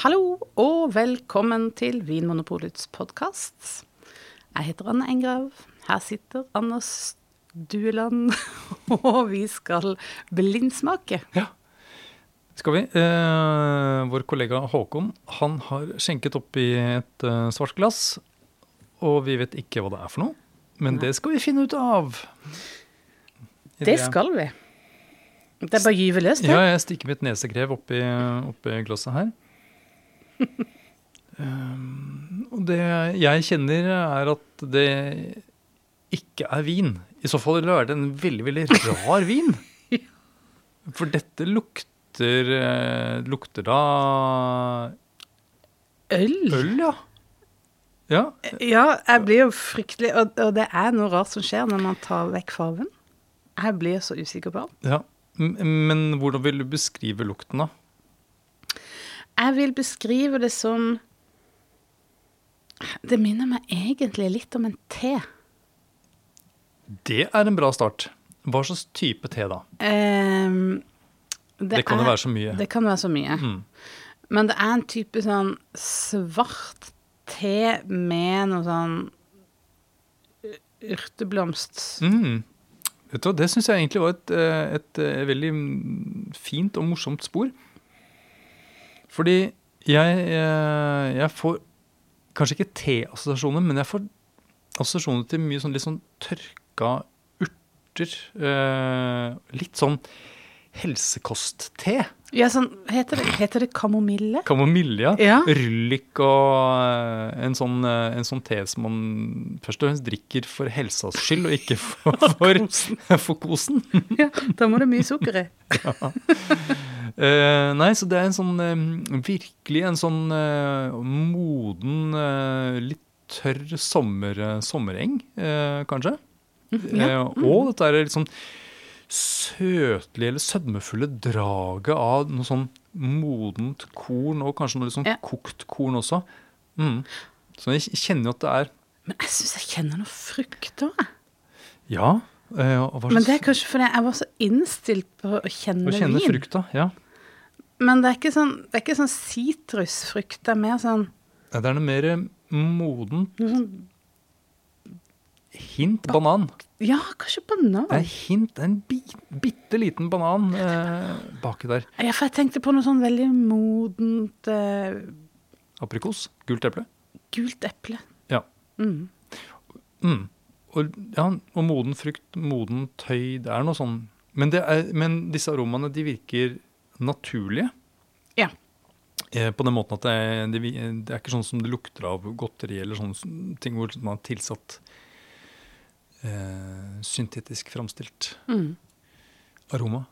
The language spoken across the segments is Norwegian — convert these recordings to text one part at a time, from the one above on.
Hallo og velkommen til Vinmonopolets podkast. Jeg heter Anne Engrav. Her sitter Anders Dueland, og vi skal blindsmake. Ja, skal vi. Eh, vår kollega Håkon han har skjenket oppi et eh, svart glass. Og vi vet ikke hva det er for noe, men Nei. det skal vi finne ut av. Det skal vi. Det er bare gyve løs, det. Ja, jeg stikker mitt nesegrev oppi, oppi glasset her. Um, og det jeg kjenner, er at det ikke er vin. I så fall er det en veldig, veldig rar vin. For dette lukter eh, Lukter da Øl. øl, ja. Ja, Ja, jeg blir jo fryktelig og, og det er noe rart som skjer når man tar vekk farven. Jeg blir så usikker på alt. ja. Men hvordan vil du beskrive lukten, da? Jeg vil beskrive det som Det minner meg egentlig litt om en te. Det er en bra start. Hva slags type te, da? Um, Det, kan jo være så mye. Det kan være så mye. Mm. Men det er en type sånn svart te med noe sånn urteblomst. Mm. Vet du, det syns jeg egentlig var et, et, et, eh, veldig fint og morsomt spor. Fordi jeg, eh, jeg får kanskje ikke teassosiasjoner, men jeg får assosiasjoner til mye sånn litt sånn tørka urter. eh, litt sånn helsekost-te. Ja, sånn, heter det, heter det kamomille? Kamomille, ja. Ja. Rullik og eh, en sånn, en sånn te som man først og fremst drikker for helsas skyld, og ikke for, for, for kosen. Ja, da må det mye sukker i. Eh, nei, så det er en sånn uh, virkelig en sånn uh, moden, litt tørr sommer, sommereng, kanskje. ja. Eh, og dette er litt sånn søtlige eller sødmefulle draget av noe sånn modent korn, og kanskje noe litt sånn Ja. kokt korn også. Mm. Så jeg kjenner jo at det er Men jeg syns jeg kjenner noe frukt òg. Ja. Men det er kanskje fordi jeg var så innstilt på å kjenne, Å kjenne vin. frukta, ja. Men det er ikke sånn det er ikke sånn sitrusfrukt. Det er mer sånn, Ja, Det er noe mer eh, modent sånn hint banan. Ja, kanskje banan. Det er hint, en bi, bitte liten banan eh, baki der. Ja, for jeg tenkte på noe sånn veldig modent eh, Aprikos. Gult eple. gult eple. Ja. Mm. Mm. Og, ja, og moden frukt, moden tøy, det er noe sånn Men, det er, men disse aromaene, de virker naturlige. Ja. Eh, på den måten at det, det, det er ikke sånn som det lukter av godteri eller sånne ting hvor man har tilsatt eh, syntetisk framstilt Mm. aroma.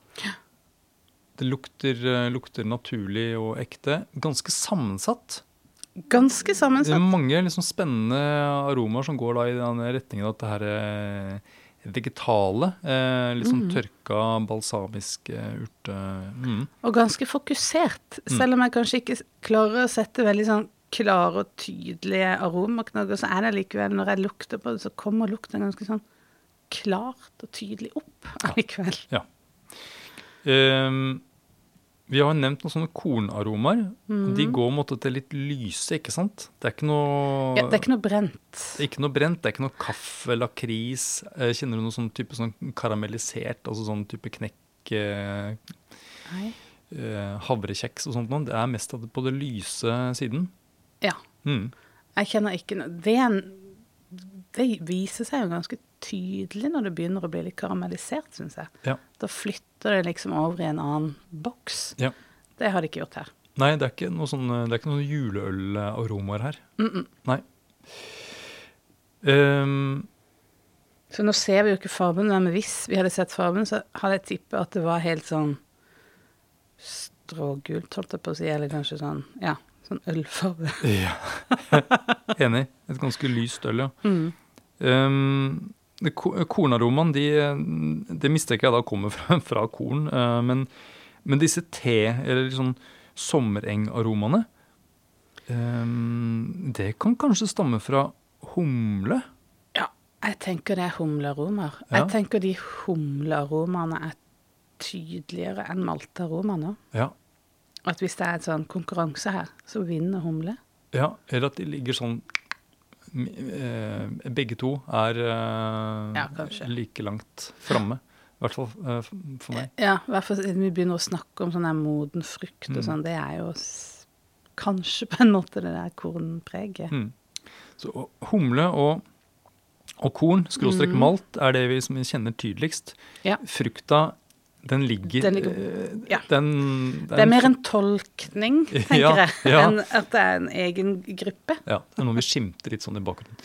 Det lukter, eh, lukter naturlig og ekte. Ganske sammensatt. Ganske sammensatt. Det er mange liksom spennende aromaer som går i den retningen at det her er vegetale. Eh, litt sånn Mm. tørka, balsamisk eh, urte. Mm. Og ganske fokusert. Selv om jeg kanskje ikke klarer å sette veldig sånn klare og tydelige aromaknagger, så er det likevel, når jeg lukter på det, så kommer lukten ganske sånn klart og tydelig opp allikevel. Eh, vi har nevnt noen sånne kornaromaer. Mm. De går måtte til litt lyse, ikke sant? Det er ikke noe, Ja, det er ikke noe brent. det er ikke noe brent, det er ikke noe kaffe, lakris. Eh, Kjenner du noe sånn type sånn karamellisert, altså sånn type knekk eh, eh, havrekjeks og sånt noe. Det er mest på det lyse siden. Ja. Mm. Jeg kjenner ikke noe det, er en- det viser seg jo ganske tydelig når det begynner å bli litt karamellisert, syns jeg. Ja. Da flytter det liksom over i en annen boks. Ja. Det har de ikke gjort her. Nei, det er ikke noe sånn, det er ikke noen juleølaromaer her. Mm -mm. Nei. Um, Så nå ser vi jo ikke fargen, men hvis vi hadde sett fargen, så hadde jeg tippet at det var helt sånn strågult, holdt jeg på å si, eller kanskje sånn, ja, sånn ølfarge. ja. Enig. Et ganske lyst øl, ja. Mm. Ehm, det ko- de, det mistenker jeg da kommer fra, fra korn. Uh, men, men disse te, eller sånn sommerengaromaene, um, det kan kanskje stamme fra humle? Ja, jeg tenker det er humlearomaer. Ja. Jeg tenker de humlearomaene er tydeligere enn maltearomaene. Ja. At hvis det er et sånn konkurranse her, så vinner humle. Ja, eller at de ligger sånn eh, Begge to er eh, Ja, like langt framme. I hvert fall eh, for meg. Ja, i hvert fall siden vi begynner å snakke om sånn der moden frukt og Mm. sånn. Det er jo kanskje på en måte det der kornpreget. Mm. Så humle og, og korn, skråstrek Mm. malt, er det vi som vi kjenner tydeligst. Ja. Frukta, den ligger, Den ligger- eh, ja. den, Det er mer en tolkning, tenker Ja, jeg, ja. enn at det er en egen gruppe. Ja, det er noe vi skimter litt sånn i bakgrunnen.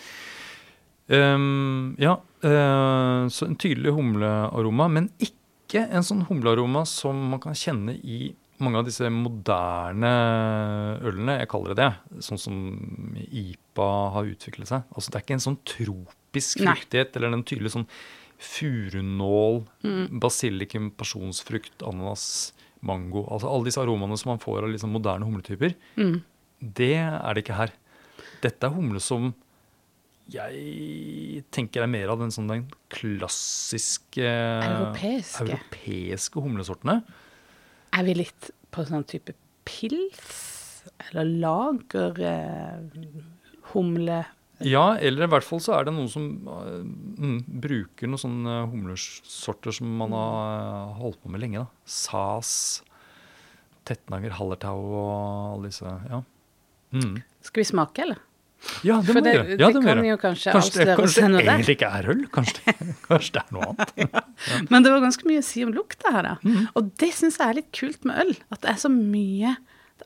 Um, ja, uh, så en tydelig humlearoma, men ikke en sånn humlearoma som man kan kjenne i mange av disse moderne ølene. Jeg kaller det det. Sånn som IPA har utviklet seg. Altså Det er ikke en sånn tropisk fruktighet eller en tydelig sånn furunål, Mm. basilikum, pasjonsfrukt, ananas, mango. Altså alle disse aromaene som man får av liksom moderne humletyper. Mm. Det er det ikke her. Dette er humle som jeg tenker er mer av den, sånn, den klassiske Europeiske. europeiske humlesortene. Er vi litt på sånn type pils? Eller lager eh, humle Ja, eller i hvert fall så er det noen som eh, mm, bruker noen sånne humlesorter som man har eh, holdt på med lenge. da. Sas, Tettnanger, Hallertau og alle disse. Ja, mm. Skal vi smake, eller? ja det må vi gjøre. Ja, det det må kan jo kanskje, Kanskje, avsløre kanskje det egentlig ikke er øl? Kanskje det, kanskje det er noe annet? Men det var ganske mye å si om lukta her, da. Mm. Og det syns jeg er litt kult med øl. At det er så mye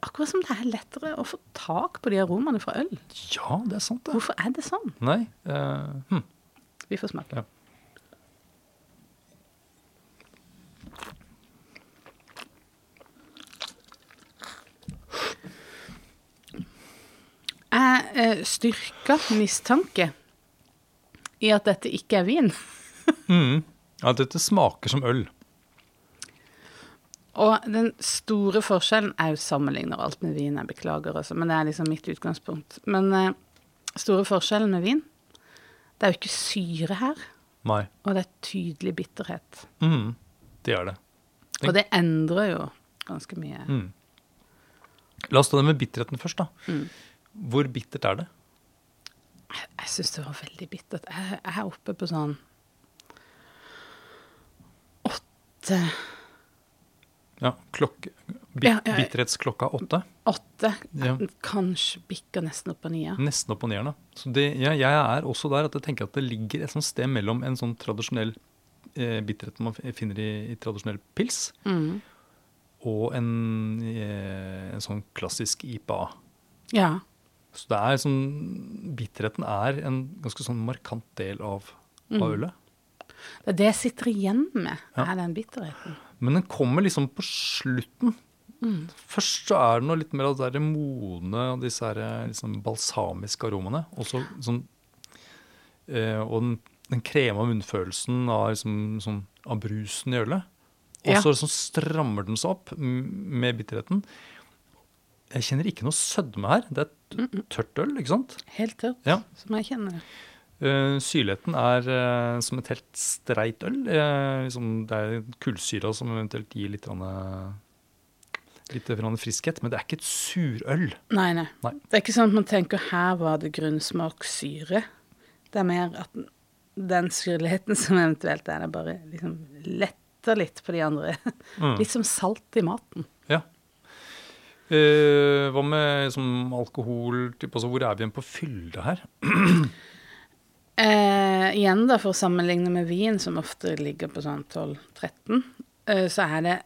Akkurat som det er lettere å få tak på de aromaene fra øl. Ja, det er sant, det. Hvorfor er det sånn? Nei. Uh, hm. Vi får smake. Ja. Jeg styrker mistanke i at dette ikke er vin. Mm. Ja, dette smaker som øl. Og den store forskjellen er jo sammenligner alt med vin, jeg beklager også, men det er liksom mitt utgangspunkt. Men eh, store forskjellen med vin, det er jo ikke syre her, Nei. og det er tydelig bitterhet. Mm. Det er det. Og det endrer jo ganske mye. Mm. La oss ta det med bitterheten først, da. Mm. Hvor bittert er det? Jeg syns det var veldig bittert. Jeg, jeg er oppe på sånn åtte Ja, klokke, bit. Bitterhetsklokka åtte. Åtte. Ja. Kanskje bikker nesten opp på nia. Nesten opp på da. Så det, ja, jeg er også der at jeg tenker at det ligger et sånt sted mellom en sånn tradisjonell eh, bitterhet man finner i, i tradisjonell pils, Mm. og en, eh, en sånn klassisk IPA. Ja. Så det er sånn, bitterheten er en ganske sånn markant del av, av Mm. ølet. Det er det jeg sitter igjen med, Ja. er den bitterheten. Men den kommer liksom på slutten. Mm. Først så er det noe litt mer av det der modne og disse her, liksom balsamiske aromaene. Også, sånn eh, Og den, den krema munnfølelsen av, liksom, sånn, av brusen i ølet. Og Ja. så liksom strammer den seg opp med bitterheten. Jeg kjenner ikke noe sødme her. Det er tørt øl, ikke sant? Helt tørt, Ja. som jeg kjenner det. Uh, syrligheten er uh, som et helt streit øl. Uh, liksom, det er kullsyra som eventuelt gir litt, grann, eh, litt friskhet, men det er ikke et surøl. Nei, nei, Nei. Det er ikke sånn at man tenker her var det grunnsmak syre. Det er mer at den- syrligheten som eventuelt er der, bare liksom letter litt på de andre. Mm. Litt som salt i maten. Ja. Hva med liksom, alkohol? Typ, altså, hvor er vi igjen på fylde her? Eh, igjen da, for å sammenligne med vin, som ofte ligger på sånn 12-13, eh, så er det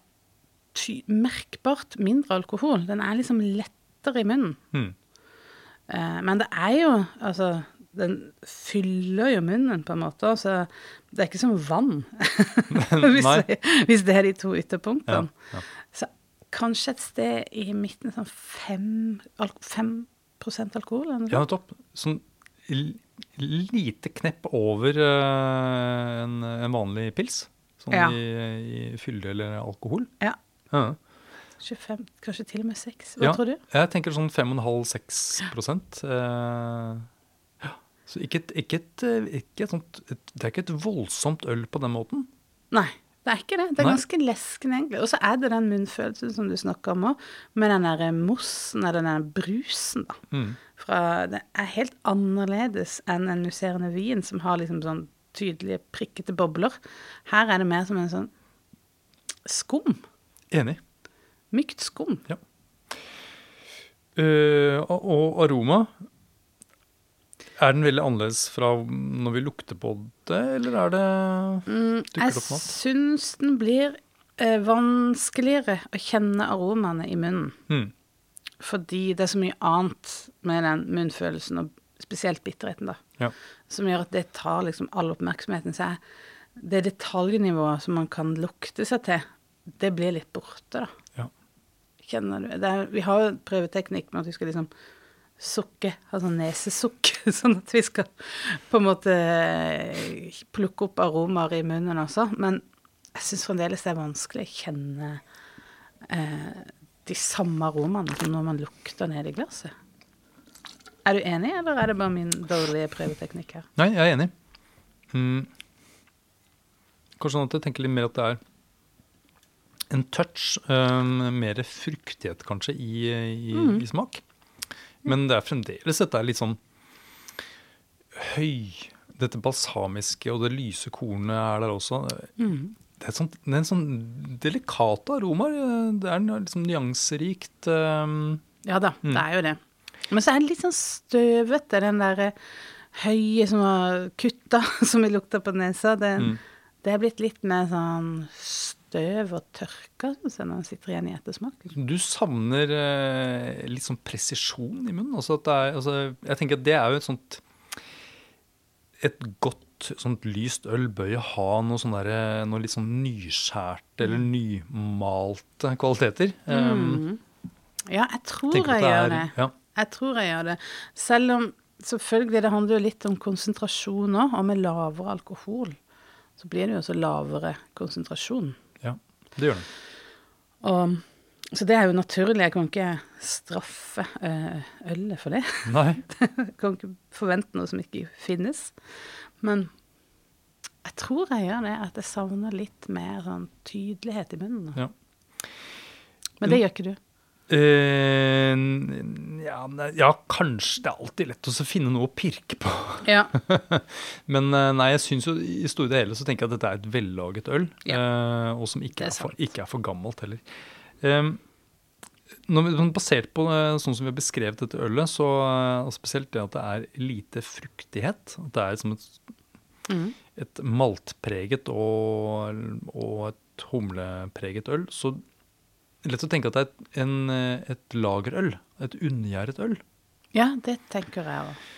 merkbart mindre alkohol. Den er liksom lettere i munnen. Mm. Eh, men det er jo Altså, den fyller jo munnen, på en måte. Så det er ikke som vann, hvis, hvis det er de to ytterpunktene. ja. Så kanskje et sted i midten sånn fem, al 5 alkohol? Eller noe ja, nettopp. Sånn lite knepp over eh, en, en vanlig pils. Sånn Ja. i, i fylde eller alkohol. Ja. Ja. 25, kanskje til og med 6. Hva Ja. tror du? Jeg tenker sånn 5,5-6 prosent. Eh. Så ikke et, ikke et, ikke et sånt Det er ikke et voldsomt øl på den måten. Nei. Det er ikke det. Det er ganske leskende, egentlig. Og så er det den munnfølelsen som du snakker om òg, med den der mossen eller den der brusen, da. Mm. Fra, det er helt annerledes enn en musserende vin som har liksom sånn tydelige prikkete bobler. Her er det mer som en sånn skum. Enig. Mykt skum. Ja. Uh, og aroma Er den veldig annerledes fra når vi lukter på det, eller er det Mm, Dukker jeg det syns den blir eh, vanskeligere å kjenne aromaene i munnen. mm. Fordi det er så mye annet med den munnfølelsen, og spesielt bitterheten, da, Ja. som gjør at det tar liksom all oppmerksomheten. Så er det detaljnivået som man kan lukte seg til, det blir litt borte, da. Ja. Kjenner du det er, Vi har prøveteknikk med at vi skal liksom sukke, altså nesesukk, sånn at vi skal på en måte eh, plukke opp aromaer i munnen også. Men jeg syns fremdeles det er vanskelig å kjenne eh, de samme aromaene som når man lukter ned i glasset. Er du enig, eller er det bare min dårlige prøveteknikk her? Nei, jeg er enig. Mm. Kanskje sånn at jeg tenker litt mer at det er en touch, um, mer fruktighet kanskje, i, i, Mm. i smak. Men det er fremdeles dette er litt sånn høy Dette balsamiske og det lyse kornet er der også. Mm. Det er, sånt, det er en sånn delikat aroma. Det er liksom nyanserikt. Um, Ja da, Mm. det er jo det. Men så er det litt sånn støvete, den der høye som har kutta, som vi lukter på nesa. Det, Mm. det er blitt litt mer sånn støv og tørke når den sitter igjen i ettersmak. Du savner eh, litt sånn presisjon i munnen. Altså at det er, altså, jeg tenker at det er jo et sånt Et godt sånt lyst øl bør jo ha noe, sånn der, noe litt sånn nyskjærte eller nymalte kvaliteter. Um, Mm. Ja, jeg tror jeg, jeg gjør det. Ja, Jeg tror jeg gjør det. Selv om selvfølgelig det handler jo litt om konsentrasjon òg, og med lavere alkohol så blir det jo også lavere konsentrasjon. Det gjør den. Og, så det er jo naturlig. Jeg kan ikke straffe eh, ølet for det. Nei. Jeg kan ikke forvente noe som ikke finnes. Men jeg tror jeg gjør det, at jeg savner litt mer sånn tydelighet i munnen. Ja. Men det gjør ikke du. Eh, ja, ja, kanskje. Det er alltid lett å finne noe å pirke på. Ja. Men eh, nei, jeg syns jo i store hele så tenker jeg at dette er et vellaget øl. eh, og som ikke er, er for, ikke er for gammelt heller. Um, når basert på sånn som vi har beskrevet dette ølet, så og spesielt det at det er lite fruktighet, at det er som et, Mm. et maltpreget og, og et humlepreget øl, så lett å tenke at det er et, en, eh, et lagerøl. Et unngjæret øl. ja, det tenker jeg òg.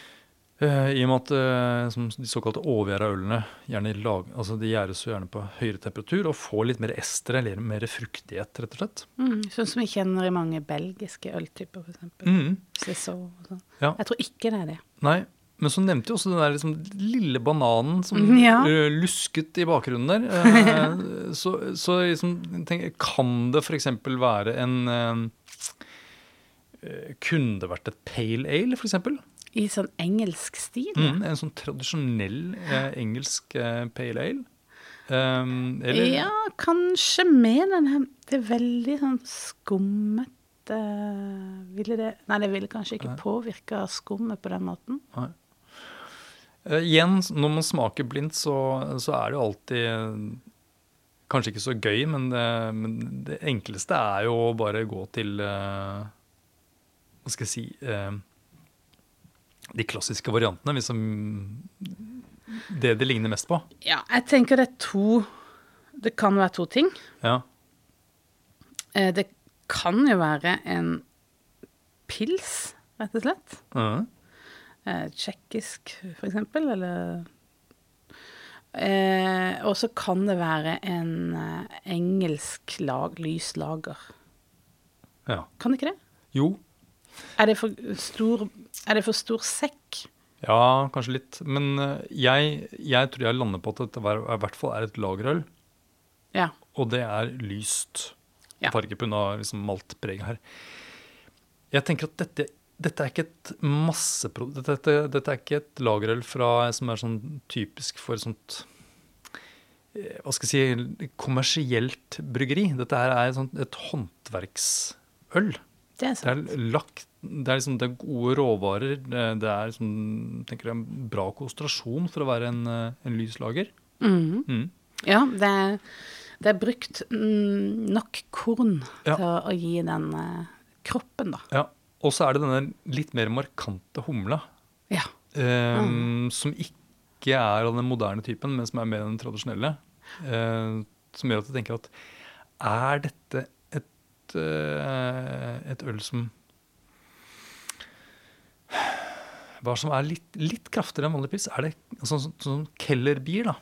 Eh, I og med at eh, som de såkalte overgjæra ølene gjerne lag, altså de gjæres jo gjerne på høyere temperatur og får litt mer ester eller mer fruktighet, rett og slett. Mm, sånn som vi kjenner i mange belgiske øltyper, f.eks. Mm. Saison og sånn. Ja. Jeg tror ikke det er det. Nei, men så nevnte jo også den der liksom lille bananen som Ja. eh, lusket i bakgrunnen der. Eh, så så liksom, tenk, kan det f.eks. være en eh, Kunne det vært et pale ale, f.eks.? I sånn engelsk stil. Mm, en sånn tradisjonell eh, engelsk eh, pale ale? Um, eller Ja, kanskje med den her Det er veldig sånn skummete Ville det Nei, det ville kanskje ikke Nei. påvirka skummet på den måten. Eh, igjen, når man smaker blindt, så, så er det jo alltid eh, Kanskje ikke så gøy, men det, men det enkleste er jo å bare gå til eh, Hva skal jeg si eh, De klassiske variantene, hvis det det ligner mest på. Ja, jeg tenker det er to Det kan være to ting. Ja. Eh, Det kan jo være en pils, rett og slett. Mhm. Eh, Tsjekkisk, eksempel, eller eh, Og så kan det være en eh, engelsk lag, lyslager. ja. Kan det ikke det? Jo. Er det for stor, er det for stor sekk? Ja, kanskje litt. Men eh, jeg, jeg tror jeg lander på at dette i hvert fall er et lagerøl. Ja. Og det er lyst Ja. farge pga. liksom maltpreget her. Jeg tenker at dette, dette er ikke et masseprodukt. Dette, dette, er ikke et lagerøl fra, som er sånn typisk for sånt eh, hva skal jeg si, kommersielt bryggeri. Dette her er sånt, et håndverksøl. Det er Det er lagt det er, liksom, det er gode råvarer. Det det er liksom, tenker jeg, en bra konsentrasjon for å være en, eh, en lys lager. Mm. Mm. Ja, det er, det er brukt mm, nok korn Ja. til å gi den eh, kroppen, da. Ja. Og så er det denne litt mer markante humla, Ja. Um, Mm. som ikke er av den moderne typen, men som er mer den tradisjonelle. Uh, som gjør at jeg tenker at er dette et, uh, et øl som Hva som er litt, litt kraftigere enn vanlig pils? Er det sånn, sånn, sånn Kellerbier, da?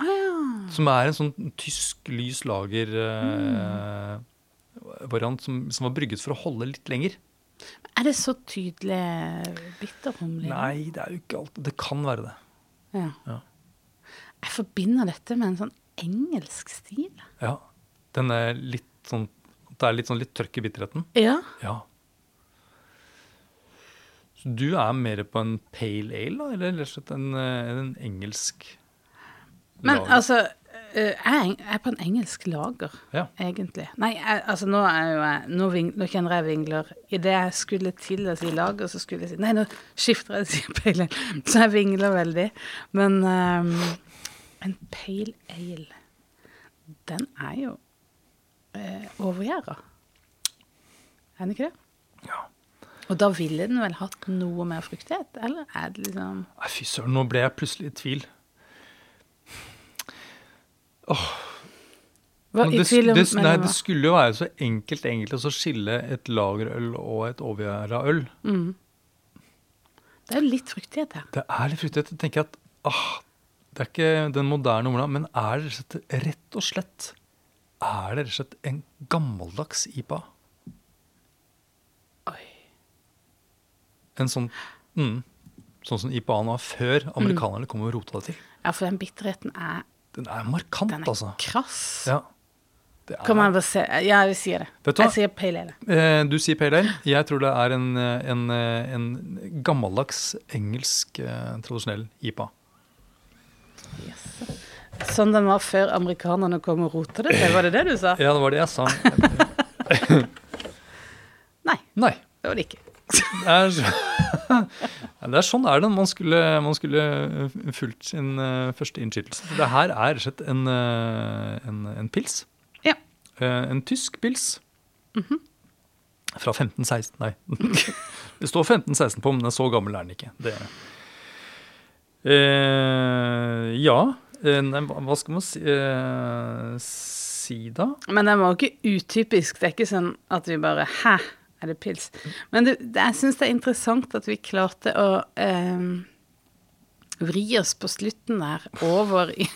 Ah, ja. Som er en sånn tysk lys lager-variant som, som var brygget for å holde litt lenger. Er det så tydelig bitterhumle? Nei, det er jo ikke alt. Det kan være det. Ja. Ja. Jeg forbinder dette med en sånn engelsk stil. Ja. Den er litt sånn Det er litt sånn litt tørk i bitterheten. Ja. Ja. Så du er mer på en pale ale, da? Eller rett og slett en, eh, en engelsk Men altså, jeg er eng- jeg er på en engelsk lager, Ja. egentlig. Nei, jeg, altså nå jeg Nå, ving, nå kjenner jeg vingler. Idet jeg skulle til å si lager, så skulle jeg si Nei, nå skifter jeg til pale ale. Så jeg vingler veldig. Men um, en pale ale, den er jo uh, overgjæra. Er den ikke det? ja. Og da ville den vel hatt noe mer fruktighet, eller er det liksom Nei, fy søren, nå ble jeg plutselig i tvil. Hva, Men I det, om det, nei, det det skulle jo være så enkelt egentlig å skille et lagerøl og et overgjæra øl. mm. Det er jo litt fruktighet her. Det er litt fruktighet. Jeg tenker at ah, det er ikke den moderne humla, men er det rett og slett, rett og slett Er det rett og slett en gammeldags IPA? Oi. En sånn mm, Sånn som IPA-en var før amerikanerne kom og rota det til. Ja, for den bitterheten er, Den er markant, den er altså. krass. Ja. Det er, Kan man bare se Ja, vi sier det. Vet du hva? Jeg sier pale ale. Eh, du sier pale ale. Jeg tror det er en, en, en gammeldags engelsk eh, tradisjonell IPA. Yes. Sånn den var før amerikanerne kom og rota det til, var det det du sa? Ja, det var det jeg sa. Nei, Nei. det var det ikke. Det er, så, det er sånn er det man skulle, man skulle eh, fulgt sin eh, første innskytelse. Det her er rett og slett en, eh, en, en pils. Ja. En tysk pils. Fra 1516, nei. det står 1516 på, men så gammel er den ikke. Det, eh, ja, nei, hva skal man si, eh, si da? Men den var jo ikke utypisk. Det er ikke sånn at vi bare Hæ, er det pils? Men det, det, jeg syns det er interessant at vi klarte å eh, vri oss på slutten der over i,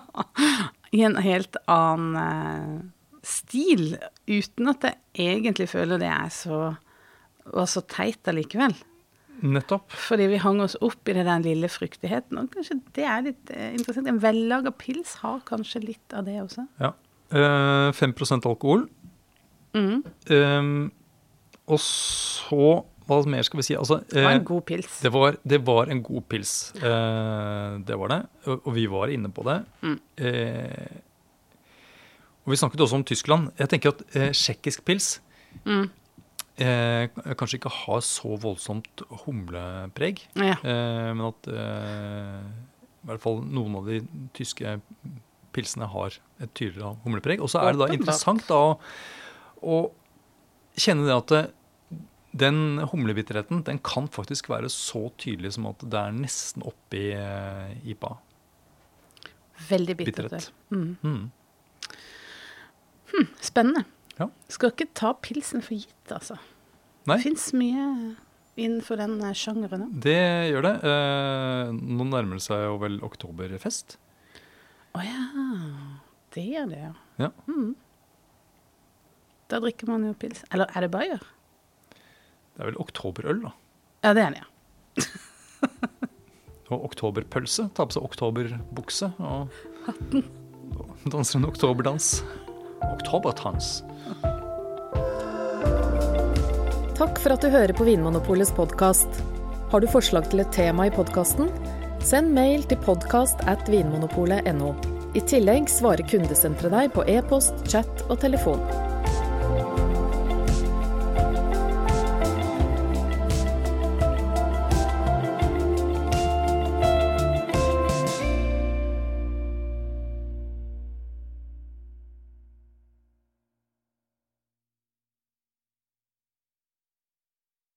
i en helt annen eh, stil, uten at jeg egentlig føler det er så var så teit allikevel. Nettopp. Fordi vi hang oss opp i den lille fruktigheten. Og kanskje det er litt eh, interessant. En vellaga pils har kanskje litt av det også. Ja. Eh, 5 alkohol. Mm. Ehm, og så Hva mer skal vi si? Altså, Det var eh, en god pils. det, var, det var en god pils. Eh, det var det. Og, vi var inne på det. Mm. Eh, og vi snakket også om Tyskland. Jeg tenker at eh, tsjekkisk pils Mm. eh, kanskje ikke har så voldsomt humlepreg. Ja. Eh, men at eh, i hvert fall noen av de tyske pilsene har et tydeligere humlepreg. Og så er det da interessant da å, å kjenne det at den humlebitterheten den kan faktisk være så tydelig som at det er nesten oppi uh, IPA. Veldig bittert. Bitterhet. Mm. Mm. Spennende. Ja. Skal ikke ta pilsen for gitt, altså. Nei, Det fins mye innenfor den eh, sjangeren òg. det gjør det. Uh, nå nærmer det seg jo vel oktoberfest. Å ja. Det gjør det, ja. Ja. Mm. Da drikker man jo pils. Eller er det bayer? Det er vel oktoberøl, da. Ja, det er det, ja. Og oktoberpølse. Ta på seg oktoberbukse og Hatten. danser en oktoberdans. Oktobertans. Takk for at du hører på Vinmonopolets podkast. Har du forslag til et tema i podkasten? Send mail til podkast at vinmonopolet.no. I tillegg svarer kundesenteret deg på e-post, chat og telefon.